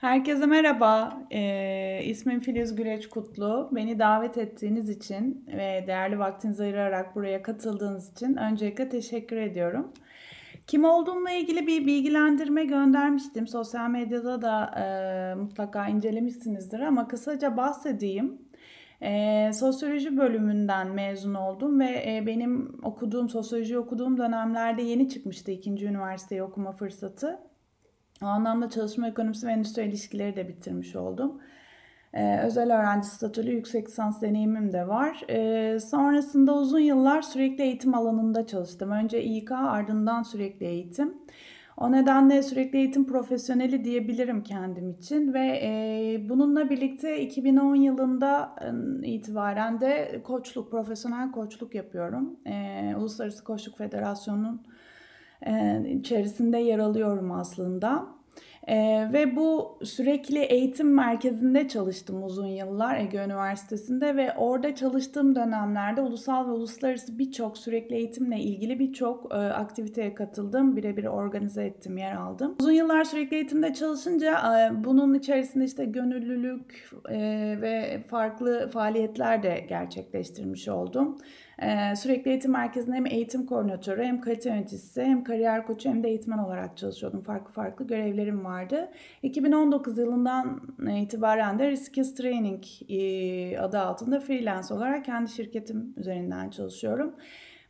Herkese merhaba. Ee, ismim Filiz Güleç Kutlu. Beni davet ettiğiniz için ve değerli vaktinizi ayırarak buraya katıldığınız için öncelikle teşekkür ediyorum. Kim olduğumla ilgili bir bilgilendirme göndermiştim. Sosyal medyada da e, mutlaka incelemişsinizdir ama kısaca bahsedeyim. E, sosyoloji bölümünden mezun oldum ve e, benim okuduğum, sosyoloji okuduğum dönemlerde yeni çıkmıştı ikinci üniversiteyi okuma fırsatı. O anlamda çalışma ekonomisi ve endüstri ilişkileri de bitirmiş oldum. Ee, özel öğrenci statülü yüksek lisans deneyimim de var. Ee, sonrasında uzun yıllar sürekli eğitim alanında çalıştım. Önce İK ardından sürekli eğitim. O nedenle sürekli eğitim profesyoneli diyebilirim kendim için ve e, bununla birlikte 2010 yılında itibaren de koçluk, profesyonel koçluk yapıyorum. E, Uluslararası Koçluk Federasyonu'nun e, içerisinde yer alıyorum aslında. Ee, ve bu sürekli eğitim merkezinde çalıştım uzun yıllar Ege Üniversitesi'nde ve orada çalıştığım dönemlerde ulusal ve uluslararası birçok sürekli eğitimle ilgili birçok e, aktiviteye katıldım. Birebir organize ettim, yer aldım. Uzun yıllar sürekli eğitimde çalışınca e, bunun içerisinde işte gönüllülük e, ve farklı faaliyetler de gerçekleştirmiş oldum. Ee, sürekli eğitim merkezinde hem eğitim koordinatörü hem kalite yöneticisi hem kariyer koçu hem de eğitmen olarak çalışıyordum. Farklı farklı görevlerim vardı. 2019 yılından itibaren de Riskis Training e, adı altında freelance olarak kendi şirketim üzerinden çalışıyorum.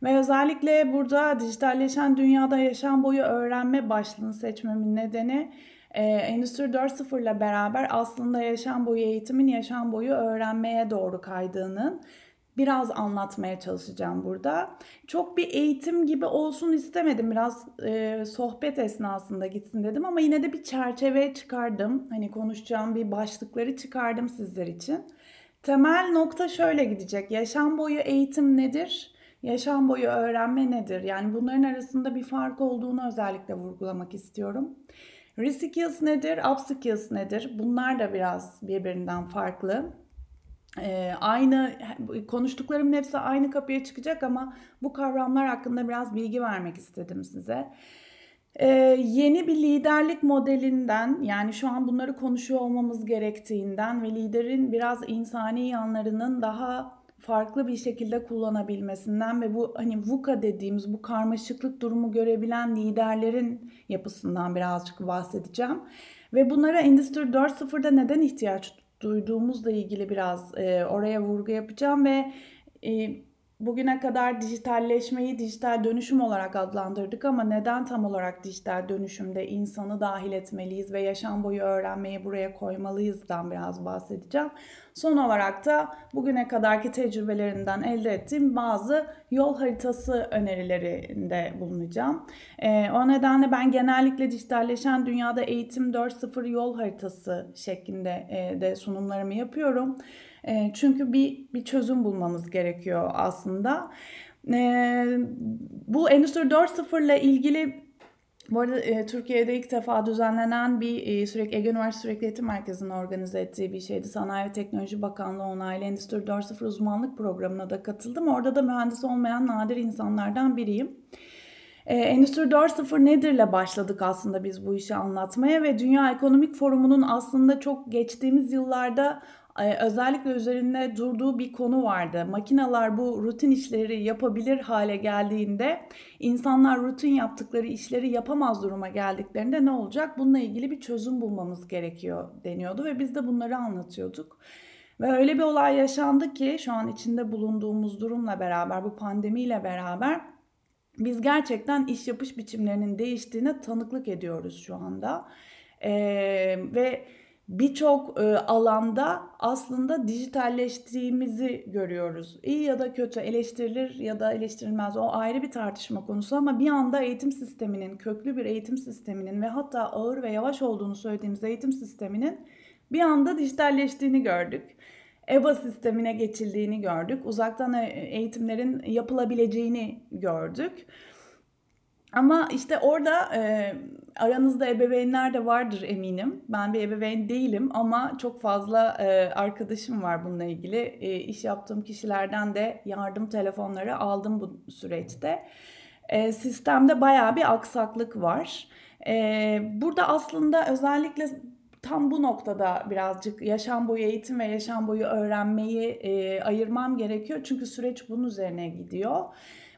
Ve özellikle burada dijitalleşen dünyada yaşam boyu öğrenme başlığını seçmemin nedeni e, Endüstri 4.0 ile beraber aslında yaşam boyu eğitimin yaşam boyu öğrenmeye doğru kaydığının biraz anlatmaya çalışacağım burada. Çok bir eğitim gibi olsun istemedim. Biraz e, sohbet esnasında gitsin dedim ama yine de bir çerçeve çıkardım. Hani konuşacağım bir başlıkları çıkardım sizler için. Temel nokta şöyle gidecek. Yaşam boyu eğitim nedir? Yaşam boyu öğrenme nedir? Yani bunların arasında bir fark olduğunu özellikle vurgulamak istiyorum. Reskills nedir? Upskills nedir? Bunlar da biraz birbirinden farklı. Ee, aynı konuştuklarımın hepsi aynı kapıya çıkacak ama bu kavramlar hakkında biraz bilgi vermek istedim size. Ee, yeni bir liderlik modelinden yani şu an bunları konuşuyor olmamız gerektiğinden ve liderin biraz insani yanlarının daha farklı bir şekilde kullanabilmesinden ve bu hani VUCA dediğimiz bu karmaşıklık durumu görebilen liderlerin yapısından birazcık bahsedeceğim. Ve bunlara Endüstri 4.0'da neden ihtiyaç duyduğumuzla ilgili biraz e, oraya vurgu yapacağım ve e, bugüne kadar dijitalleşmeyi dijital dönüşüm olarak adlandırdık ama neden tam olarak dijital dönüşümde insanı dahil etmeliyiz ve yaşam boyu öğrenmeyi buraya koymalıyızdan biraz bahsedeceğim. Son olarak da bugüne kadarki tecrübelerinden elde ettiğim bazı yol haritası önerilerinde bulunacağım. E, o nedenle ben genellikle dijitalleşen dünyada eğitim 4.0 yol haritası şeklinde e, de sunumlarımı yapıyorum. E, çünkü bir bir çözüm bulmamız gerekiyor aslında. E, bu Endüstri 4.0 ile ilgili bu arada e, Türkiye'de ilk defa düzenlenen bir e, sürekli Ege Üniversitesi Sürekli Eğitim Merkezi'nin organize ettiği bir şeydi. Sanayi ve Teknoloji Bakanlığı onaylı Endüstri 4.0 uzmanlık programına da katıldım. Orada da mühendis olmayan nadir insanlardan biriyim. E, Endüstri 4.0 nedirle başladık aslında biz bu işi anlatmaya ve Dünya Ekonomik Forumu'nun aslında çok geçtiğimiz yıllarda ee, özellikle üzerinde durduğu bir konu vardı. Makineler bu rutin işleri yapabilir hale geldiğinde insanlar rutin yaptıkları işleri yapamaz duruma geldiklerinde ne olacak? Bununla ilgili bir çözüm bulmamız gerekiyor deniyordu ve biz de bunları anlatıyorduk. Ve öyle bir olay yaşandı ki şu an içinde bulunduğumuz durumla beraber bu pandemiyle beraber biz gerçekten iş yapış biçimlerinin değiştiğine tanıklık ediyoruz şu anda. Ee, ve birçok e, alanda aslında dijitalleştiğimizi görüyoruz. İyi ya da kötü eleştirilir ya da eleştirilmez o ayrı bir tartışma konusu ama bir anda eğitim sisteminin, köklü bir eğitim sisteminin ve hatta ağır ve yavaş olduğunu söylediğimiz eğitim sisteminin bir anda dijitalleştiğini gördük. EBA sistemine geçildiğini gördük. Uzaktan e, eğitimlerin yapılabileceğini gördük. Ama işte orada e, aranızda ebeveynler de vardır eminim. Ben bir ebeveyn değilim ama çok fazla e, arkadaşım var bununla ilgili. E, iş yaptığım kişilerden de yardım telefonları aldım bu süreçte. E, sistemde bayağı bir aksaklık var. E, burada aslında özellikle tam bu noktada birazcık yaşam boyu eğitim ve yaşam boyu öğrenmeyi e, ayırmam gerekiyor. Çünkü süreç bunun üzerine gidiyor.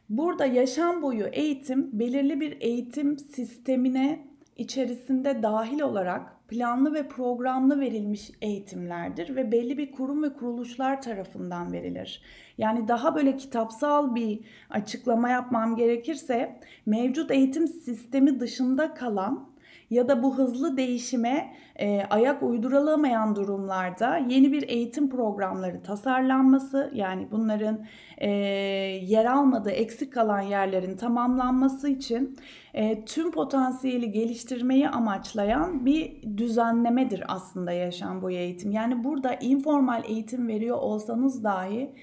Burada yaşam boyu eğitim belirli bir eğitim sistemine içerisinde dahil olarak planlı ve programlı verilmiş eğitimlerdir ve belli bir kurum ve kuruluşlar tarafından verilir. Yani daha böyle kitapsal bir açıklama yapmam gerekirse mevcut eğitim sistemi dışında kalan ya da bu hızlı değişime e, ayak uydurulamayan durumlarda yeni bir eğitim programları tasarlanması yani bunların e, yer almadığı eksik kalan yerlerin tamamlanması için e, tüm potansiyeli geliştirmeyi amaçlayan bir düzenlemedir aslında yaşam boyu eğitim. Yani burada informal eğitim veriyor olsanız dahi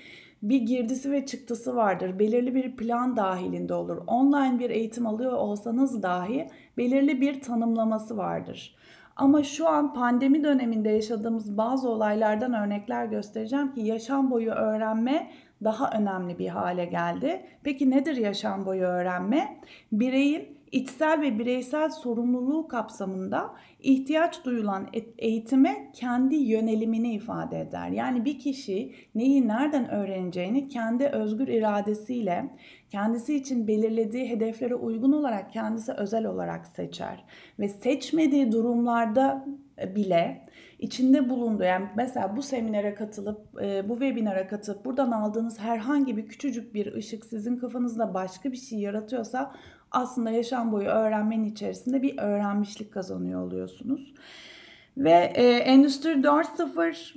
bir girdisi ve çıktısı vardır. Belirli bir plan dahilinde olur. Online bir eğitim alıyor olsanız dahi belirli bir tanımlaması vardır. Ama şu an pandemi döneminde yaşadığımız bazı olaylardan örnekler göstereceğim ki yaşam boyu öğrenme daha önemli bir hale geldi. Peki nedir yaşam boyu öğrenme? Bireyin içsel ve bireysel sorumluluğu kapsamında ihtiyaç duyulan eğitime kendi yönelimini ifade eder. Yani bir kişi neyi nereden öğreneceğini kendi özgür iradesiyle kendisi için belirlediği hedeflere uygun olarak kendisi özel olarak seçer ve seçmediği durumlarda bile içinde bulunduğu yani mesela bu seminere katılıp e, bu webinara katılıp buradan aldığınız herhangi bir küçücük bir ışık sizin kafanızda başka bir şey yaratıyorsa aslında yaşam boyu öğrenmenin içerisinde bir öğrenmişlik kazanıyor oluyorsunuz. Ve e, Endüstri 4.0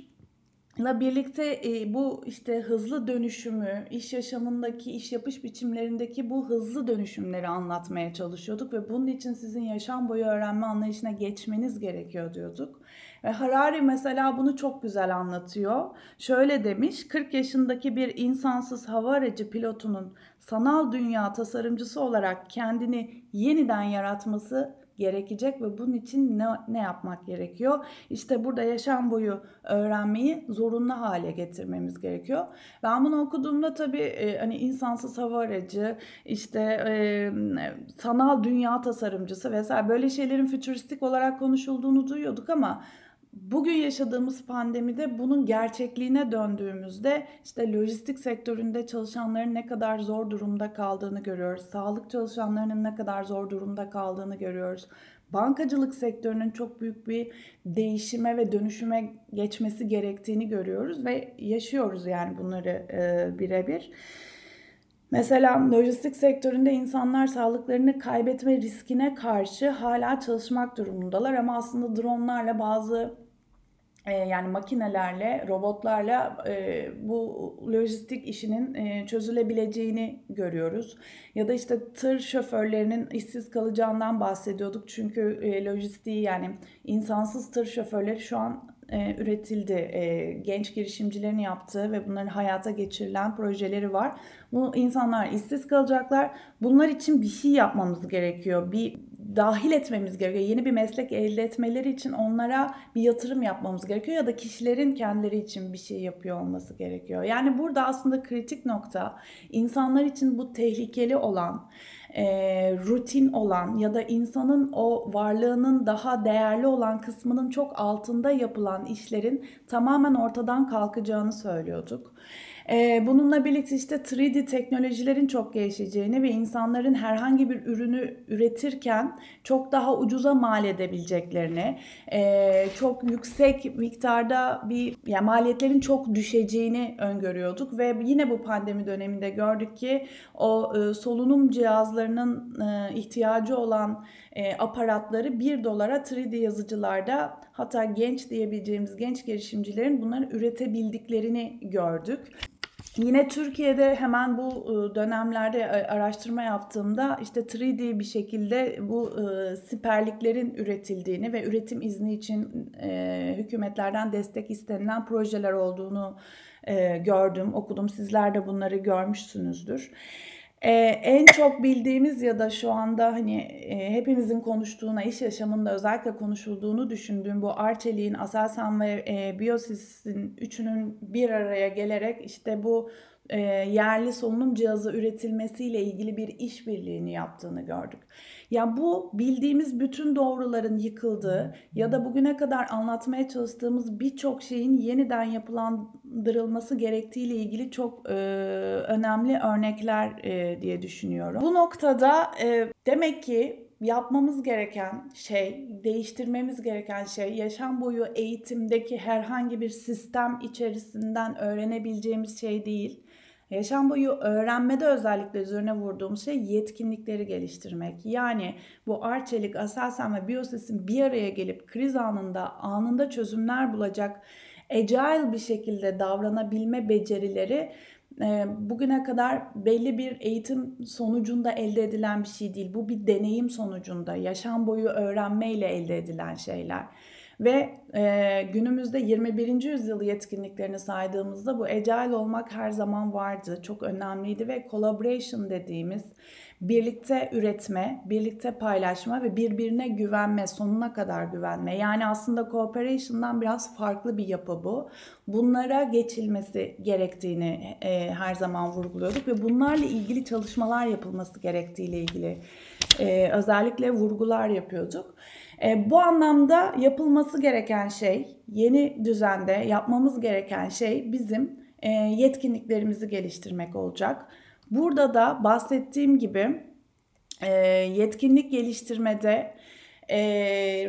ile birlikte e, bu işte hızlı dönüşümü, iş yaşamındaki, iş yapış biçimlerindeki bu hızlı dönüşümleri anlatmaya çalışıyorduk ve bunun için sizin yaşam boyu öğrenme anlayışına geçmeniz gerekiyor diyorduk. Ve Harari mesela bunu çok güzel anlatıyor. Şöyle demiş, 40 yaşındaki bir insansız hava aracı pilotunun sanal dünya tasarımcısı olarak kendini yeniden yaratması gerekecek ve bunun için ne, ne yapmak gerekiyor? İşte burada yaşam boyu öğrenmeyi zorunlu hale getirmemiz gerekiyor. Ben bunu okuduğumda tabii e, hani insansız hava aracı, işte e, sanal dünya tasarımcısı vesaire böyle şeylerin fütüristik olarak konuşulduğunu duyuyorduk ama bugün yaşadığımız pandemide bunun gerçekliğine döndüğümüzde işte lojistik sektöründe çalışanların ne kadar zor durumda kaldığını görüyoruz. Sağlık çalışanlarının ne kadar zor durumda kaldığını görüyoruz. Bankacılık sektörünün çok büyük bir değişime ve dönüşüme geçmesi gerektiğini görüyoruz ve yaşıyoruz yani bunları e, birebir. Mesela lojistik sektöründe insanlar sağlıklarını kaybetme riskine karşı hala çalışmak durumundalar ama aslında dronlarla bazı e, yani makinelerle, robotlarla e, bu lojistik işinin e, çözülebileceğini görüyoruz. Ya da işte tır şoförlerinin işsiz kalacağından bahsediyorduk. Çünkü lojistiği yani insansız tır şoförleri şu an e, üretildi. E, genç girişimcilerin yaptığı ve bunların hayata geçirilen projeleri var. Bu insanlar işsiz kalacaklar. Bunlar için bir şey yapmamız gerekiyor. Bir dahil etmemiz gerekiyor. Yeni bir meslek elde etmeleri için onlara bir yatırım yapmamız gerekiyor ya da kişilerin kendileri için bir şey yapıyor olması gerekiyor. Yani burada aslında kritik nokta insanlar için bu tehlikeli olan e, rutin olan ya da insanın o varlığının daha değerli olan kısmının çok altında yapılan işlerin tamamen ortadan kalkacağını söylüyorduk. Ee, bununla birlikte işte 3D teknolojilerin çok gelişeceğini ve insanların herhangi bir ürünü üretirken çok daha ucuza mal edebileceklerini, e, çok yüksek miktarda bir yani maliyetlerin çok düşeceğini öngörüyorduk ve yine bu pandemi döneminde gördük ki o e, solunum cihazlarının e, ihtiyacı olan aparatları 1 dolara 3D yazıcılarda hatta genç diyebileceğimiz genç girişimcilerin bunları üretebildiklerini gördük. Yine Türkiye'de hemen bu ıı, dönemlerde araştırma yaptığımda işte 3D bir şekilde bu ıı, siperliklerin üretildiğini ve üretim izni için hükümetlerden destek istenilen projeler olduğunu gördüm, okudum. Sizler de bunları görmüşsünüzdür. Ee, en çok bildiğimiz ya da şu anda hani e, hepimizin konuştuğuna, iş yaşamında özellikle konuşulduğunu düşündüğüm bu Arçelik'in, Aselsan ve e, Biosys'in üçünün bir araya gelerek işte bu e, yerli solunum cihazı üretilmesiyle ilgili bir işbirliğini yaptığını gördük. Ya bu bildiğimiz bütün doğruların yıkıldığı ya da bugüne kadar anlatmaya çalıştığımız birçok şeyin yeniden yapılandırılması gerektiğiyle ilgili çok e, önemli örnekler e, diye düşünüyorum. Bu noktada e, demek ki yapmamız gereken şey, değiştirmemiz gereken şey yaşam boyu eğitimdeki herhangi bir sistem içerisinden öğrenebileceğimiz şey değil. Yaşam boyu öğrenmede özellikle üzerine vurduğum şey yetkinlikleri geliştirmek. Yani bu Arçelik, Aselsan ve Bioses'in bir araya gelip kriz anında anında çözümler bulacak agile bir şekilde davranabilme becerileri e, bugüne kadar belli bir eğitim sonucunda elde edilen bir şey değil. Bu bir deneyim sonucunda, yaşam boyu öğrenmeyle elde edilen şeyler. Ve e, günümüzde 21. yüzyıl yetkinliklerini saydığımızda bu agile olmak her zaman vardı. Çok önemliydi ve collaboration dediğimiz birlikte üretme, birlikte paylaşma ve birbirine güvenme, sonuna kadar güvenme. Yani aslında cooperation'dan biraz farklı bir yapı bu. Bunlara geçilmesi gerektiğini e, her zaman vurguluyorduk ve bunlarla ilgili çalışmalar yapılması gerektiğiyle ilgili e, özellikle vurgular yapıyorduk. E, bu anlamda yapılması gereken şey, yeni düzende yapmamız gereken şey bizim e, yetkinliklerimizi geliştirmek olacak. Burada da bahsettiğim gibi e, yetkinlik geliştirmede e,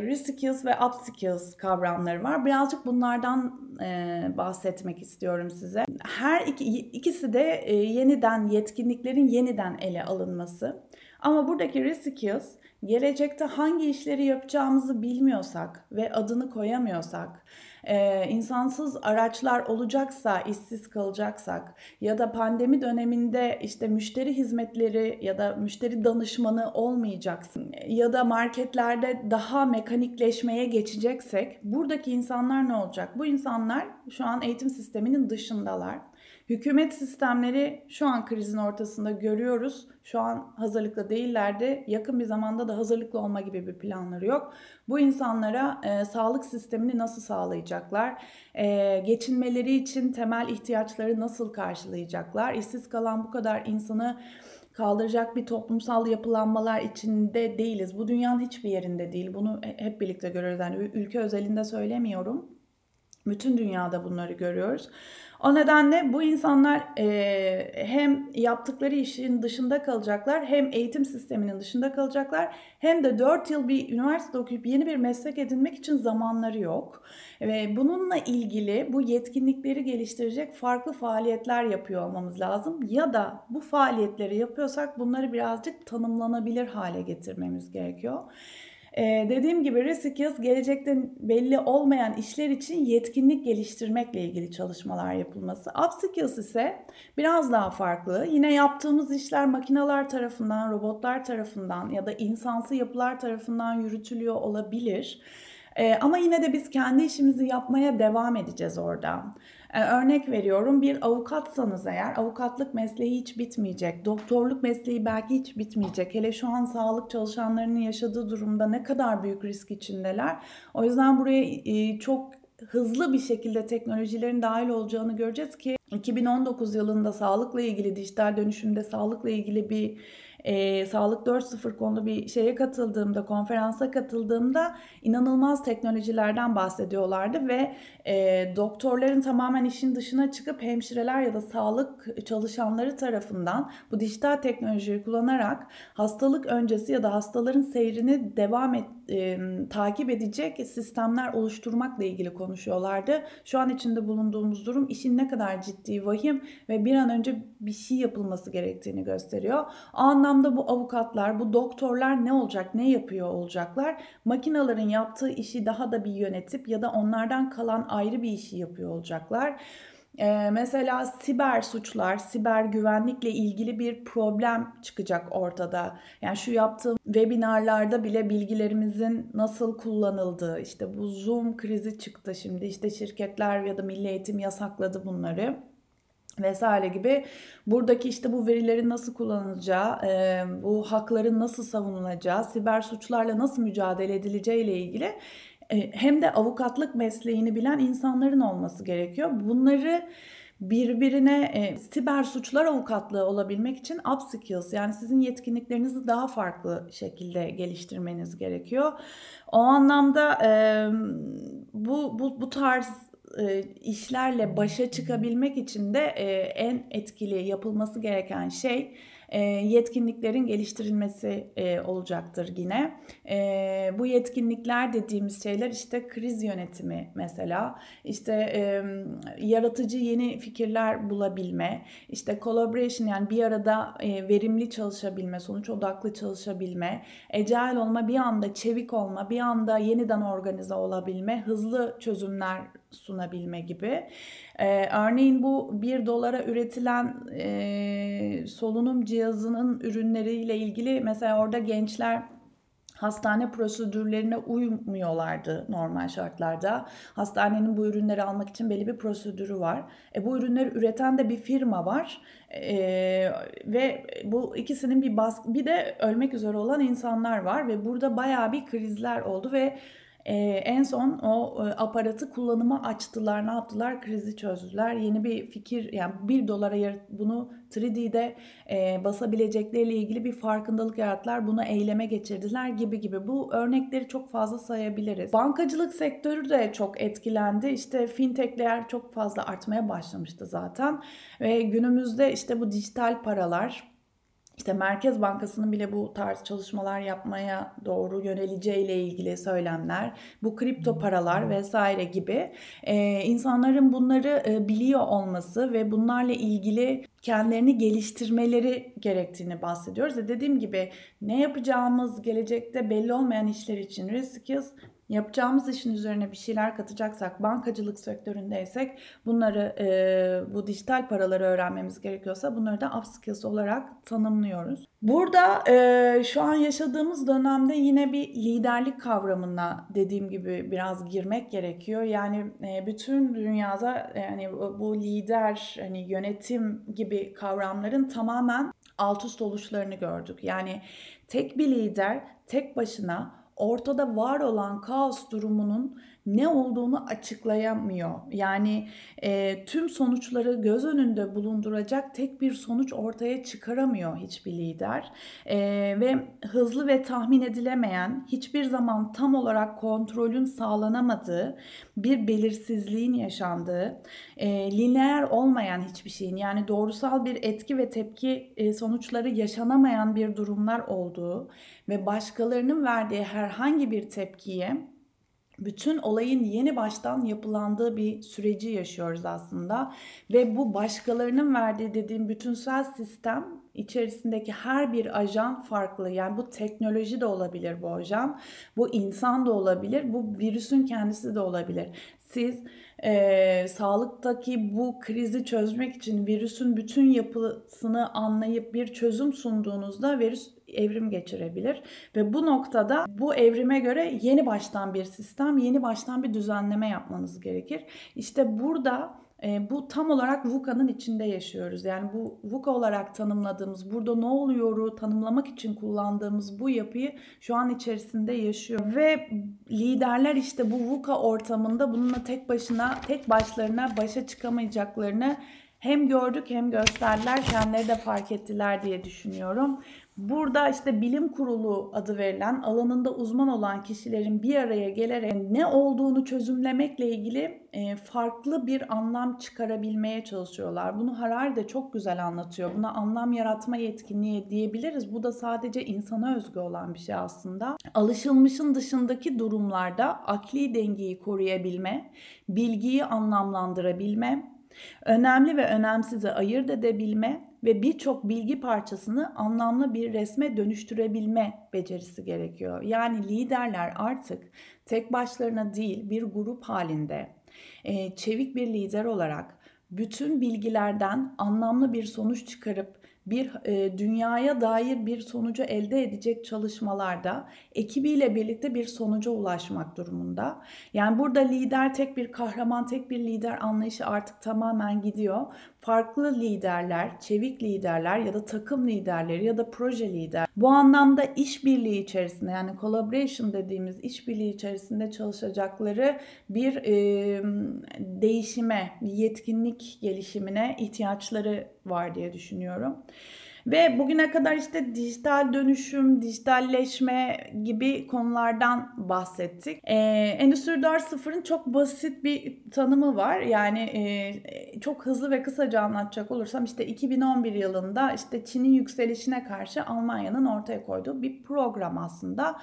reskills ve upskills kavramları var. Birazcık bunlardan e, bahsetmek istiyorum size. Her iki, ikisi de e, yeniden yetkinliklerin yeniden ele alınması. Ama buradaki reskills gelecekte hangi işleri yapacağımızı bilmiyorsak ve adını koyamıyorsak, e, insansız araçlar olacaksa, işsiz kalacaksak ya da pandemi döneminde işte müşteri hizmetleri ya da müşteri danışmanı olmayacaksın ya da marketlerde daha mekanikleşmeye geçeceksek buradaki insanlar ne olacak? Bu insanlar şu an eğitim sisteminin dışındalar Hükümet sistemleri şu an krizin ortasında görüyoruz. Şu an hazırlıklı değillerdi. Yakın bir zamanda da hazırlıklı olma gibi bir planları yok. Bu insanlara e, sağlık sistemini nasıl sağlayacaklar? E, geçinmeleri için temel ihtiyaçları nasıl karşılayacaklar? İşsiz kalan bu kadar insanı kaldıracak bir toplumsal yapılanmalar içinde değiliz. Bu dünyanın hiçbir yerinde değil. Bunu hep birlikte görüyoruz. Yani ülke özelinde söylemiyorum. Bütün dünyada bunları görüyoruz. O nedenle bu insanlar e, hem yaptıkları işin dışında kalacaklar hem eğitim sisteminin dışında kalacaklar hem de 4 yıl bir üniversite okuyup yeni bir meslek edinmek için zamanları yok. Ve bununla ilgili bu yetkinlikleri geliştirecek farklı faaliyetler yapıyor olmamız lazım. Ya da bu faaliyetleri yapıyorsak bunları birazcık tanımlanabilir hale getirmemiz gerekiyor. Ee, dediğim gibi Reskills gelecekte belli olmayan işler için yetkinlik geliştirmekle ilgili çalışmalar yapılması. Upskills ise biraz daha farklı. Yine yaptığımız işler makineler tarafından, robotlar tarafından ya da insansı yapılar tarafından yürütülüyor olabilir. Ee, ama yine de biz kendi işimizi yapmaya devam edeceğiz orada. Ee, örnek veriyorum bir avukatsanız eğer avukatlık mesleği hiç bitmeyecek. Doktorluk mesleği belki hiç bitmeyecek. Hele şu an sağlık çalışanlarının yaşadığı durumda ne kadar büyük risk içindeler. O yüzden buraya e, çok hızlı bir şekilde teknolojilerin dahil olacağını göreceğiz ki 2019 yılında sağlıkla ilgili dijital dönüşümde sağlıkla ilgili bir e, Sağlık 4.0 konulu bir şeye katıldığımda, konferansa katıldığımda inanılmaz teknolojilerden bahsediyorlardı ve e, doktorların tamamen işin dışına çıkıp hemşireler ya da sağlık çalışanları tarafından bu dijital teknolojiyi kullanarak hastalık öncesi ya da hastaların seyrini devam et, e, takip edecek sistemler oluşturmakla ilgili konuşuyorlardı. Şu an içinde bulunduğumuz durum işin ne kadar ciddi, vahim ve bir an önce bir şey yapılması gerektiğini gösteriyor. O anlamda bu avukatlar, bu doktorlar ne olacak, ne yapıyor olacaklar? Makinaların yaptığı işi daha da bir yönetip ya da onlardan kalan ayrı bir işi yapıyor olacaklar. Ee, mesela siber suçlar, siber güvenlikle ilgili bir problem çıkacak ortada. Yani şu yaptığım webinarlarda bile bilgilerimizin nasıl kullanıldığı, işte bu Zoom krizi çıktı şimdi, işte şirketler ya da milli eğitim yasakladı bunları vesaire gibi buradaki işte bu verilerin nasıl kullanılacağı, bu hakların nasıl savunulacağı, siber suçlarla nasıl mücadele edileceği ile ilgili hem de avukatlık mesleğini bilen insanların olması gerekiyor. Bunları birbirine e, siber suçlar avukatlığı olabilmek için upskills yani sizin yetkinliklerinizi daha farklı şekilde geliştirmeniz gerekiyor. O anlamda e, bu, bu, bu tarz e, işlerle başa çıkabilmek için de e, en etkili yapılması gereken şey e, yetkinliklerin geliştirilmesi e, olacaktır yine. E, bu yetkinlikler dediğimiz şeyler işte kriz yönetimi mesela, işte yaratıcı yeni fikirler bulabilme, işte collaboration yani bir arada verimli çalışabilme, sonuç odaklı çalışabilme, agile olma, bir anda çevik olma, bir anda yeniden organize olabilme, hızlı çözümler sunabilme gibi. Ee, örneğin bu 1 dolara üretilen e, solunum cihazının ürünleriyle ilgili mesela orada gençler hastane prosedürlerine uymuyorlardı normal şartlarda. Hastanenin bu ürünleri almak için belli bir prosedürü var. E, bu ürünleri üreten de bir firma var. E, ve bu ikisinin bir baskı bir de ölmek üzere olan insanlar var ve burada bayağı bir krizler oldu ve ee, en son o e, aparatı kullanıma açtılar. Ne yaptılar? Krizi çözdüler. Yeni bir fikir yani bir dolara bunu 3D'de e, basabilecekleriyle ilgili bir farkındalık yarattılar. Bunu eyleme geçirdiler gibi gibi. Bu örnekleri çok fazla sayabiliriz. Bankacılık sektörü de çok etkilendi. İşte fintechler çok fazla artmaya başlamıştı zaten. Ve günümüzde işte bu dijital paralar işte Merkez Bankası'nın bile bu tarz çalışmalar yapmaya doğru yöneleceğiyle ilgili söylemler, bu kripto paralar vesaire gibi e, insanların bunları e, biliyor olması ve bunlarla ilgili kendilerini geliştirmeleri gerektiğini bahsediyoruz. E dediğim gibi ne yapacağımız gelecekte belli olmayan işler için riskiz yapacağımız işin üzerine bir şeyler katacaksak, bankacılık sektöründeysek bunları e, bu dijital paraları öğrenmemiz gerekiyorsa bunları da upskills olarak tanımlıyoruz. Burada e, şu an yaşadığımız dönemde yine bir liderlik kavramına dediğim gibi biraz girmek gerekiyor. Yani e, bütün dünyada yani bu lider, hani yönetim gibi kavramların tamamen alt üst oluşlarını gördük. Yani tek bir lider tek başına ortada var olan kaos durumunun ne olduğunu açıklayamıyor. Yani e, tüm sonuçları göz önünde bulunduracak tek bir sonuç ortaya çıkaramıyor hiçbir lider. E, ve hızlı ve tahmin edilemeyen, hiçbir zaman tam olarak kontrolün sağlanamadığı, bir belirsizliğin yaşandığı, e, lineer olmayan hiçbir şeyin yani doğrusal bir etki ve tepki e, sonuçları yaşanamayan bir durumlar olduğu ve başkalarının verdiği herhangi bir tepkiye bütün olayın yeni baştan yapılandığı bir süreci yaşıyoruz aslında. Ve bu başkalarının verdiği dediğim bütünsel sistem içerisindeki her bir ajan farklı. Yani bu teknoloji de olabilir bu ajan, bu insan da olabilir, bu virüsün kendisi de olabilir. Siz e, sağlıktaki bu krizi çözmek için virüsün bütün yapısını anlayıp bir çözüm sunduğunuzda virüs evrim geçirebilir ve bu noktada bu evrime göre yeni baştan bir sistem, yeni baştan bir düzenleme yapmanız gerekir. İşte burada e, bu tam olarak VUCA'nın içinde yaşıyoruz. Yani bu VUCA olarak tanımladığımız, burada ne oluyoru tanımlamak için kullandığımız bu yapıyı şu an içerisinde yaşıyor. Ve liderler işte bu VUCA ortamında bununla tek başına, tek başlarına başa çıkamayacaklarını hem gördük hem gösterdiler, kendileri de fark ettiler diye düşünüyorum. Burada işte bilim kurulu adı verilen alanında uzman olan kişilerin bir araya gelerek ne olduğunu çözümlemekle ilgili e, farklı bir anlam çıkarabilmeye çalışıyorlar. Bunu Harari de çok güzel anlatıyor. Buna anlam yaratma yetkinliği diyebiliriz. Bu da sadece insana özgü olan bir şey aslında. Alışılmışın dışındaki durumlarda akli dengeyi koruyabilme, bilgiyi anlamlandırabilme, önemli ve önemsizi ayırt edebilme ve birçok bilgi parçasını anlamlı bir resme dönüştürebilme becerisi gerekiyor. Yani liderler artık tek başlarına değil bir grup halinde e, çevik bir lider olarak bütün bilgilerden anlamlı bir sonuç çıkarıp bir e, dünyaya dair bir sonucu elde edecek çalışmalarda ekibiyle birlikte bir sonuca ulaşmak durumunda. Yani burada lider tek bir kahraman, tek bir lider anlayışı artık tamamen gidiyor. Farklı liderler, çevik liderler ya da takım liderleri ya da proje lider bu anlamda işbirliği içerisinde yani collaboration dediğimiz işbirliği içerisinde çalışacakları bir e, değişime, yetkinlik gelişimine ihtiyaçları var diye düşünüyorum. Ve bugüne kadar işte dijital dönüşüm, dijitalleşme gibi konulardan bahsettik. Ee, Endüstri 4.0'ın çok basit bir tanımı var. Yani e, çok hızlı ve kısaca anlatacak olursam işte 2011 yılında işte Çin'in yükselişine karşı Almanya'nın ortaya koyduğu bir program aslında.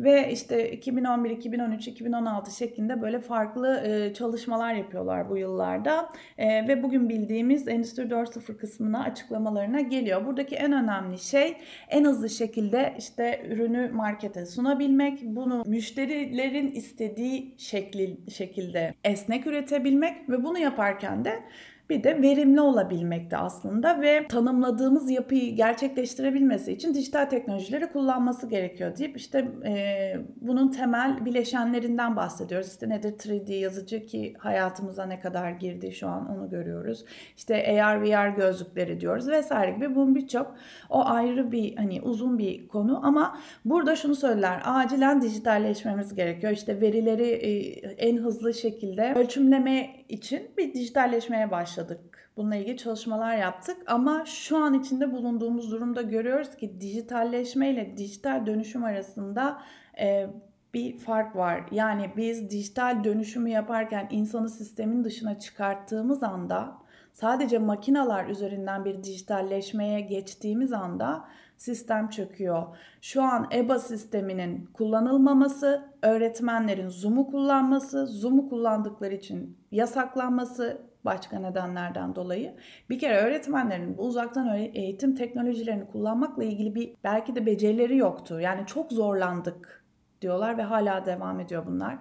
Ve işte 2011, 2013, 2016 şeklinde böyle farklı e, çalışmalar yapıyorlar bu yıllarda. E, ve bugün bildiğimiz Endüstri 4.0 kısmına açıklamalarına geliyor. Buradaki en önemli şey en hızlı şekilde işte ürünü markete sunabilmek, bunu müşterilerin istediği şekli, şekilde esnek üretebilmek ve bunu yaparken de bir de verimli olabilmekte aslında ve tanımladığımız yapıyı gerçekleştirebilmesi için dijital teknolojileri kullanması gerekiyor deyip işte e, bunun temel bileşenlerinden bahsediyoruz. İşte nedir 3D yazıcı ki hayatımıza ne kadar girdi şu an onu görüyoruz. İşte AR VR gözlükleri diyoruz vesaire gibi bunun birçok o ayrı bir hani uzun bir konu ama burada şunu söyler acilen dijitalleşmemiz gerekiyor. İşte verileri e, en hızlı şekilde ölçümleme için bir dijitalleşmeye başladı başladık. Bununla ilgili çalışmalar yaptık ama şu an içinde bulunduğumuz durumda görüyoruz ki dijitalleşme ile dijital dönüşüm arasında e, bir fark var. Yani biz dijital dönüşümü yaparken insanı sistemin dışına çıkarttığımız anda sadece makinalar üzerinden bir dijitalleşmeye geçtiğimiz anda sistem çöküyor. Şu an EBA sisteminin kullanılmaması, öğretmenlerin Zoom'u kullanması, Zoom'u kullandıkları için yasaklanması, başka nedenlerden dolayı. Bir kere öğretmenlerin bu uzaktan eğitim teknolojilerini kullanmakla ilgili bir belki de becerileri yoktu. Yani çok zorlandık diyorlar ve hala devam ediyor bunlar.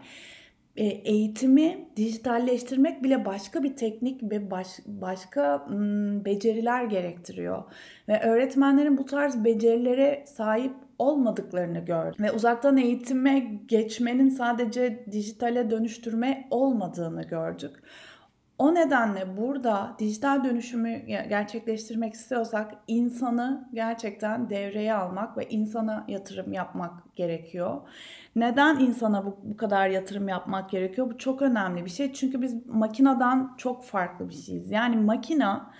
E, eğitimi dijitalleştirmek bile başka bir teknik ve baş, başka m, beceriler gerektiriyor. Ve öğretmenlerin bu tarz becerilere sahip olmadıklarını gördüm. Ve uzaktan eğitime geçmenin sadece dijitale dönüştürme olmadığını gördük. O nedenle burada dijital dönüşümü gerçekleştirmek istiyorsak insanı gerçekten devreye almak ve insana yatırım yapmak gerekiyor. Neden insana bu, bu kadar yatırım yapmak gerekiyor? Bu çok önemli bir şey. Çünkü biz makineden çok farklı bir şeyiz. Yani makina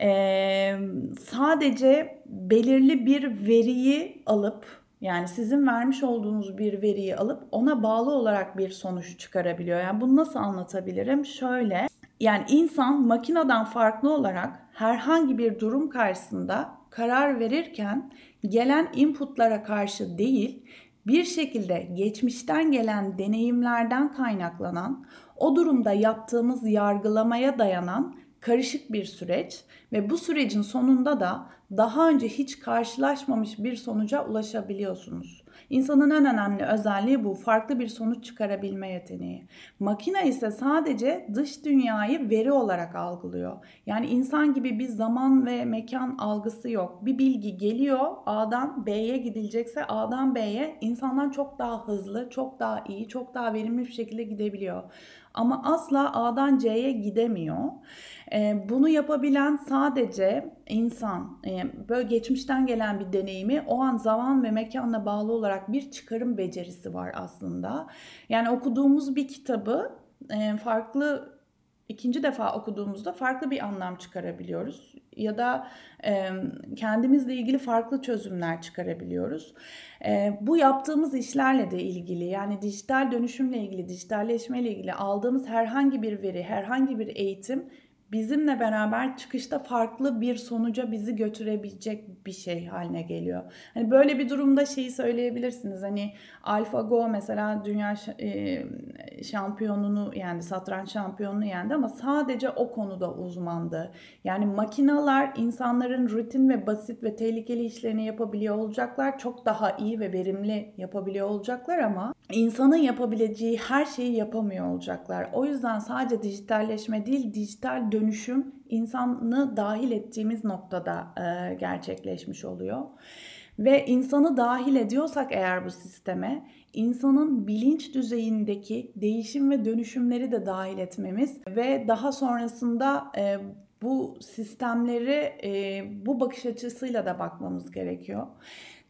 e, sadece belirli bir veriyi alıp yani sizin vermiş olduğunuz bir veriyi alıp ona bağlı olarak bir sonuç çıkarabiliyor. Yani bunu nasıl anlatabilirim? Şöyle yani insan makineden farklı olarak herhangi bir durum karşısında karar verirken gelen inputlara karşı değil, bir şekilde geçmişten gelen deneyimlerden kaynaklanan, o durumda yaptığımız yargılamaya dayanan karışık bir süreç ve bu sürecin sonunda da daha önce hiç karşılaşmamış bir sonuca ulaşabiliyorsunuz. İnsanın en önemli özelliği bu. Farklı bir sonuç çıkarabilme yeteneği. Makine ise sadece dış dünyayı veri olarak algılıyor. Yani insan gibi bir zaman ve mekan algısı yok. Bir bilgi geliyor A'dan B'ye gidilecekse A'dan B'ye insandan çok daha hızlı, çok daha iyi, çok daha verimli bir şekilde gidebiliyor. Ama asla A'dan C'ye gidemiyor. Ee, bunu yapabilen sadece insan. Ee, böyle geçmişten gelen bir deneyimi o an zaman ve mekanla bağlı olarak bir çıkarım becerisi var aslında. Yani okuduğumuz bir kitabı e, farklı ikinci defa okuduğumuzda farklı bir anlam çıkarabiliyoruz ya da e, kendimizle ilgili farklı çözümler çıkarabiliyoruz. E, bu yaptığımız işlerle de ilgili yani dijital dönüşümle ilgili, dijitalleşmeyle ilgili aldığımız herhangi bir veri, herhangi bir eğitim bizimle beraber çıkışta farklı bir sonuca bizi götürebilecek bir şey haline geliyor. Hani böyle bir durumda şeyi söyleyebilirsiniz. Hani AlphaGo mesela dünya e, şampiyonunu yendi, satranç şampiyonunu yendi ama sadece o konuda uzmandı. Yani makinalar insanların rutin ve basit ve tehlikeli işlerini yapabiliyor olacaklar. Çok daha iyi ve verimli yapabiliyor olacaklar ama insanın yapabileceği her şeyi yapamıyor olacaklar. O yüzden sadece dijitalleşme değil, dijital dönüşüm insanı dahil ettiğimiz noktada e, gerçekleşmiş oluyor. Ve insanı dahil ediyorsak eğer bu sisteme, insanın bilinç düzeyindeki değişim ve dönüşümleri de dahil etmemiz ve daha sonrasında e, bu sistemleri e, bu bakış açısıyla da bakmamız gerekiyor.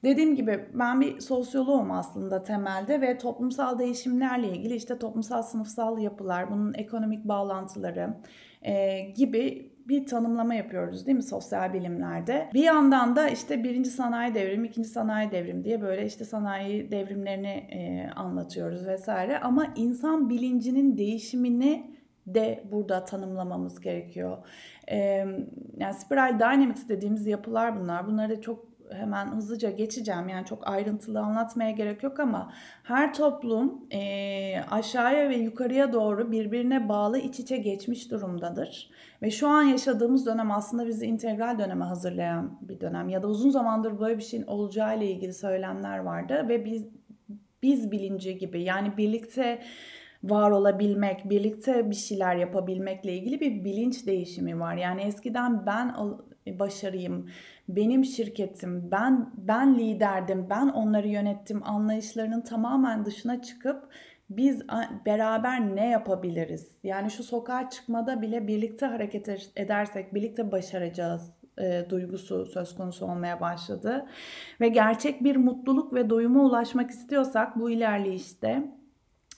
Dediğim gibi ben bir sosyoloğum aslında temelde ve toplumsal değişimlerle ilgili işte toplumsal sınıfsal yapılar, bunun ekonomik bağlantıları e, gibi bir tanımlama yapıyoruz değil mi sosyal bilimlerde. Bir yandan da işte birinci sanayi devrimi, ikinci sanayi devrimi diye böyle işte sanayi devrimlerini e, anlatıyoruz vesaire. Ama insan bilincinin değişimini de burada tanımlamamız gerekiyor. E, yani spiral dynamics dediğimiz yapılar bunlar. Bunları da çok hemen hızlıca geçeceğim. Yani çok ayrıntılı anlatmaya gerek yok ama her toplum e, aşağıya ve yukarıya doğru birbirine bağlı iç içe geçmiş durumdadır. Ve şu an yaşadığımız dönem aslında bizi integral döneme hazırlayan bir dönem. Ya da uzun zamandır böyle bir şeyin olacağı ile ilgili söylemler vardı ve biz biz bilinci gibi yani birlikte var olabilmek, birlikte bir şeyler yapabilmekle ilgili bir bilinç değişimi var. Yani eskiden ben başarıyım, benim şirketim, ben ben liderdim, ben onları yönettim anlayışlarının tamamen dışına çıkıp biz beraber ne yapabiliriz? Yani şu sokağa çıkmada bile birlikte hareket edersek birlikte başaracağız e, duygusu söz konusu olmaya başladı. Ve gerçek bir mutluluk ve doyuma ulaşmak istiyorsak bu ilerleyişte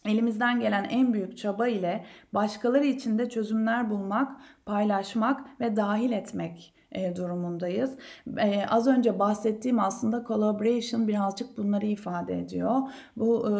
elimizden gelen en büyük çaba ile başkaları için de çözümler bulmak, paylaşmak ve dahil etmek e, durumundayız. E, az önce bahsettiğim aslında collaboration birazcık bunları ifade ediyor. Bu e,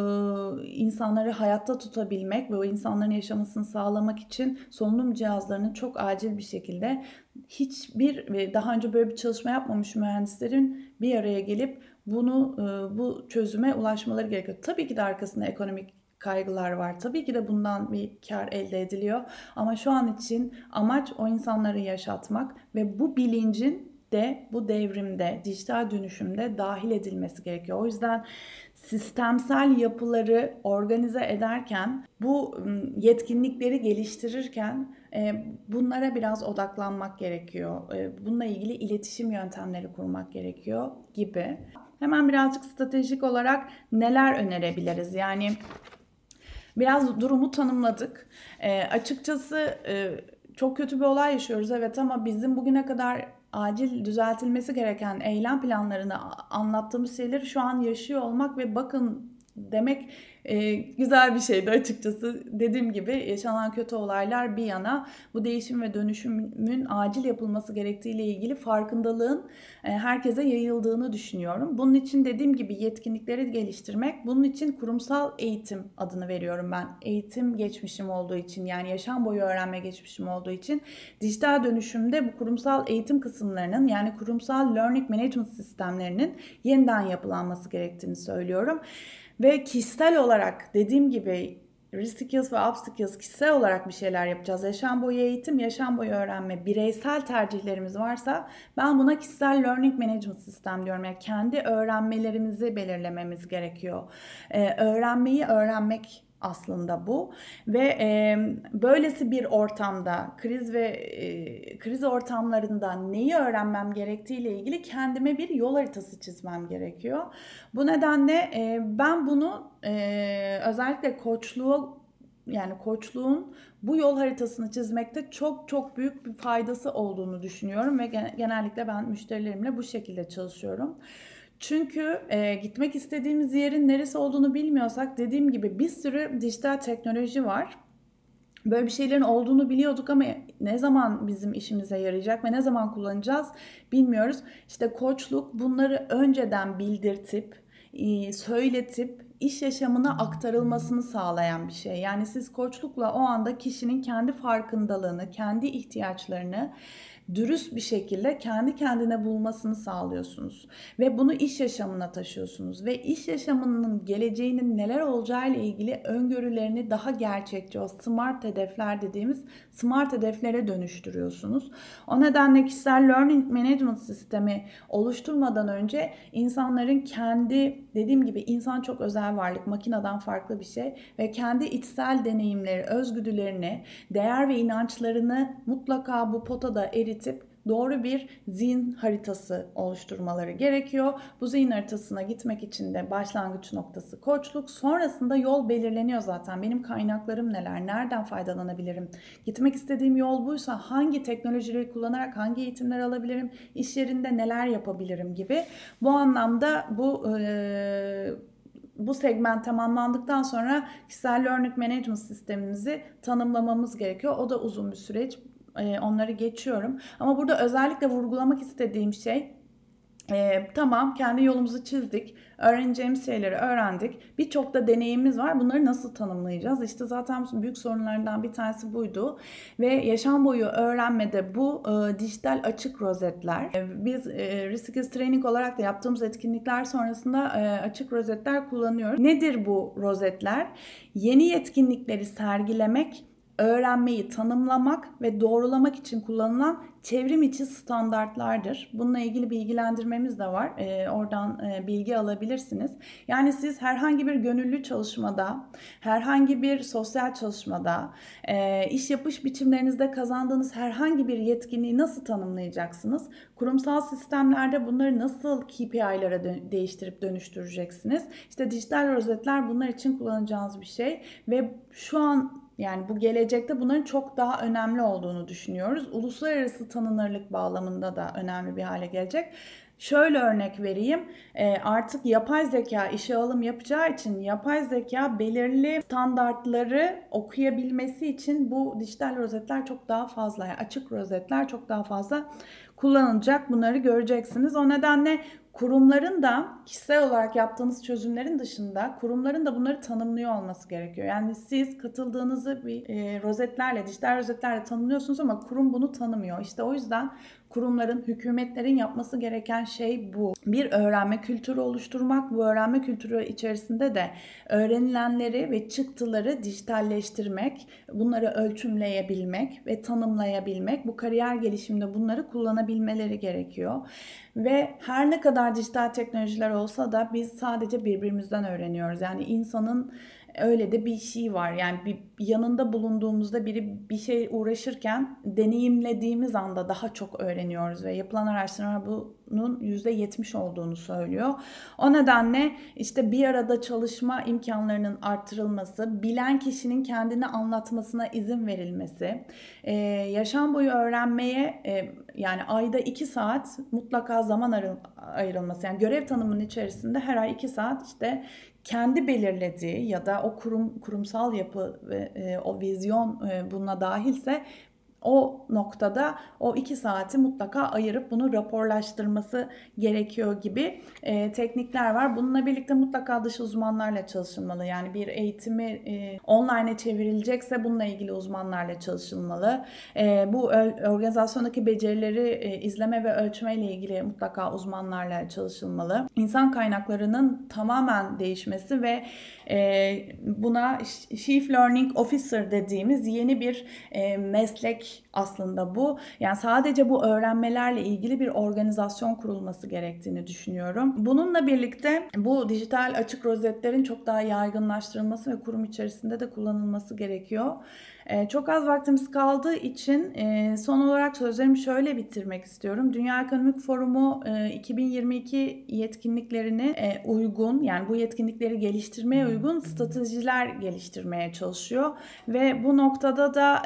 insanları hayatta tutabilmek ve o insanların yaşamasını sağlamak için solunum cihazlarını çok acil bir şekilde hiçbir daha önce böyle bir çalışma yapmamış mühendislerin bir araya gelip bunu bu çözüme ulaşmaları gerekiyor. Tabii ki de arkasında ekonomik kaygılar var. Tabii ki de bundan bir kar elde ediliyor. Ama şu an için amaç o insanları yaşatmak ve bu bilincin de bu devrimde, dijital dönüşümde dahil edilmesi gerekiyor. O yüzden sistemsel yapıları organize ederken, bu yetkinlikleri geliştirirken e, bunlara biraz odaklanmak gerekiyor. E, bununla ilgili iletişim yöntemleri kurmak gerekiyor gibi. Hemen birazcık stratejik olarak neler önerebiliriz? Yani Biraz durumu tanımladık. E, açıkçası e, çok kötü bir olay yaşıyoruz evet ama bizim bugüne kadar acil düzeltilmesi gereken eylem planlarını anlattığımız şeyleri şu an yaşıyor olmak ve bakın demek e, güzel bir şeydi açıkçası. Dediğim gibi yaşanan kötü olaylar bir yana bu değişim ve dönüşümün acil yapılması gerektiğiyle ilgili farkındalığın e, herkese yayıldığını düşünüyorum. Bunun için dediğim gibi yetkinlikleri geliştirmek, bunun için kurumsal eğitim adını veriyorum ben. Eğitim geçmişim olduğu için yani yaşam boyu öğrenme geçmişim olduğu için dijital dönüşümde bu kurumsal eğitim kısımlarının yani kurumsal learning management sistemlerinin yeniden yapılanması gerektiğini söylüyorum. Ve kişisel olarak dediğim gibi Reskills ve Upskills kişisel olarak bir şeyler yapacağız. Yaşam boyu eğitim, yaşam boyu öğrenme, bireysel tercihlerimiz varsa ben buna kişisel learning management sistem diyorum. Yani kendi öğrenmelerimizi belirlememiz gerekiyor. Ee, öğrenmeyi öğrenmek aslında bu ve e, böylesi bir ortamda kriz ve e, kriz ortamlarında neyi öğrenmem gerektiğiyle ilgili kendime bir yol haritası çizmem gerekiyor. Bu nedenle e, ben bunu e, özellikle koçluğu yani koçluğun bu yol haritasını çizmekte çok çok büyük bir faydası olduğunu düşünüyorum ve genellikle ben müşterilerimle bu şekilde çalışıyorum. Çünkü e, gitmek istediğimiz yerin neresi olduğunu bilmiyorsak dediğim gibi bir sürü dijital teknoloji var. Böyle bir şeylerin olduğunu biliyorduk ama ne zaman bizim işimize yarayacak ve ne zaman kullanacağız bilmiyoruz. İşte koçluk bunları önceden bildirtip, söyletip iş yaşamına aktarılmasını sağlayan bir şey. Yani siz koçlukla o anda kişinin kendi farkındalığını, kendi ihtiyaçlarını dürüst bir şekilde kendi kendine bulmasını sağlıyorsunuz. Ve bunu iş yaşamına taşıyorsunuz. Ve iş yaşamının geleceğinin neler olacağı ile ilgili öngörülerini daha gerçekçi o smart hedefler dediğimiz smart hedeflere dönüştürüyorsunuz. O nedenle kişisel learning management sistemi oluşturmadan önce insanların kendi dediğim gibi insan çok özel varlık, makineden farklı bir şey ve kendi içsel deneyimleri, özgüdülerini, değer ve inançlarını mutlaka bu potada eritip doğru bir zihin haritası oluşturmaları gerekiyor. Bu zihin haritasına gitmek için de başlangıç noktası koçluk. Sonrasında yol belirleniyor zaten. Benim kaynaklarım neler? Nereden faydalanabilirim? Gitmek istediğim yol buysa hangi teknolojileri kullanarak hangi eğitimler alabilirim? İş yerinde neler yapabilirim gibi. Bu anlamda bu e, bu segment tamamlandıktan sonra kişisel learning management sistemimizi tanımlamamız gerekiyor. O da uzun bir süreç. E, onları geçiyorum. Ama burada özellikle vurgulamak istediğim şey ee, tamam kendi yolumuzu çizdik. Öğreneceğimiz şeyleri öğrendik. Birçok da deneyimimiz var. Bunları nasıl tanımlayacağız? İşte zaten büyük sorunlarından bir tanesi buydu. Ve yaşam boyu öğrenmede bu e, dijital açık rozetler. E, biz e, Risk Training olarak da yaptığımız etkinlikler sonrasında e, açık rozetler kullanıyoruz. Nedir bu rozetler? Yeni yetkinlikleri sergilemek öğrenmeyi tanımlamak ve doğrulamak için kullanılan çevrim içi standartlardır. Bununla ilgili bilgilendirmemiz de var. E, oradan e, bilgi alabilirsiniz. Yani siz herhangi bir gönüllü çalışmada, herhangi bir sosyal çalışmada, e, iş yapış biçimlerinizde kazandığınız herhangi bir yetkinliği nasıl tanımlayacaksınız? Kurumsal sistemlerde bunları nasıl KPI'lara dö- değiştirip dönüştüreceksiniz? İşte dijital rozetler bunlar için kullanacağınız bir şey ve şu an yani bu gelecekte bunların çok daha önemli olduğunu düşünüyoruz. Uluslararası tanınırlık bağlamında da önemli bir hale gelecek. Şöyle örnek vereyim. E, artık yapay zeka işe alım yapacağı için yapay zeka belirli standartları okuyabilmesi için bu dijital rozetler çok daha fazla, açık rozetler çok daha fazla kullanılacak. Bunları göreceksiniz. O nedenle kurumların da kişisel olarak yaptığınız çözümlerin dışında kurumların da bunları tanımlıyor olması gerekiyor. Yani siz katıldığınızı bir e, rozetlerle, dijital rozetlerle tanımlıyorsunuz ama kurum bunu tanımıyor. İşte o yüzden kurumların, hükümetlerin yapması gereken şey bu. Bir öğrenme kültürü oluşturmak, bu öğrenme kültürü içerisinde de öğrenilenleri ve çıktıları dijitalleştirmek, bunları ölçümleyebilmek ve tanımlayabilmek, bu kariyer gelişiminde bunları kullanabilmeleri gerekiyor. Ve her ne kadar dijital teknolojiler olsa da biz sadece birbirimizden öğreniyoruz. Yani insanın öyle de bir şey var. Yani bir yanında bulunduğumuzda biri bir şey uğraşırken deneyimlediğimiz anda daha çok öğreniyoruz ve yapılan araştırmalar bunun %70 olduğunu söylüyor. O nedenle işte bir arada çalışma imkanlarının artırılması, bilen kişinin kendini anlatmasına izin verilmesi, ee, yaşam boyu öğrenmeye e, yani ayda 2 saat mutlaka zaman ayrılması. Yani görev tanımının içerisinde her ay 2 saat işte kendi belirlediği ya da o kurum kurumsal yapı ve e, o vizyon e, buna dahilse o noktada o iki saati mutlaka ayırıp bunu raporlaştırması gerekiyor gibi e, teknikler var. Bununla birlikte mutlaka dış uzmanlarla çalışılmalı. Yani bir eğitimi e, online'e çevrilecekse bununla ilgili uzmanlarla çalışılmalı. E, bu organizasyondaki becerileri e, izleme ve ölçme ile ilgili mutlaka uzmanlarla çalışılmalı. İnsan kaynaklarının tamamen değişmesi ve e, buna Chief Learning Officer dediğimiz yeni bir e, meslek aslında bu. Yani sadece bu öğrenmelerle ilgili bir organizasyon kurulması gerektiğini düşünüyorum. Bununla birlikte bu dijital açık rozetlerin çok daha yaygınlaştırılması ve kurum içerisinde de kullanılması gerekiyor. Ee, çok az vaktimiz kaldığı için e, son olarak sözlerimi şöyle bitirmek istiyorum. Dünya Ekonomik Forumu 2022 e, yetkinliklerini e, uygun yani bu yetkinlikleri geliştirmeye uygun stratejiler geliştirmeye çalışıyor ve bu noktada da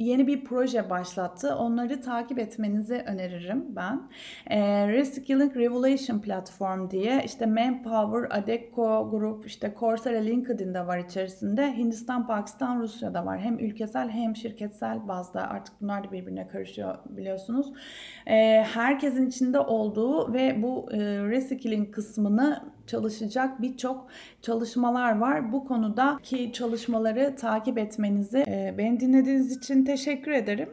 yeni bir proje başlattı. Onları takip etmenizi öneririm ben. E, Reskilling Revolution Platform diye işte Manpower, Adecco Group, işte Coursera, LinkedIn'de var içerisinde. Hindistan, Pakistan, Rusya'da var. Hem ülkesel hem şirketsel bazda artık bunlar da birbirine karışıyor biliyorsunuz. E, herkesin içinde olduğu ve bu e, reskilling kısmını çalışacak birçok çalışmalar var. Bu konudaki çalışmaları takip etmenizi, e, beni dinlediğiniz için teşekkür ederim.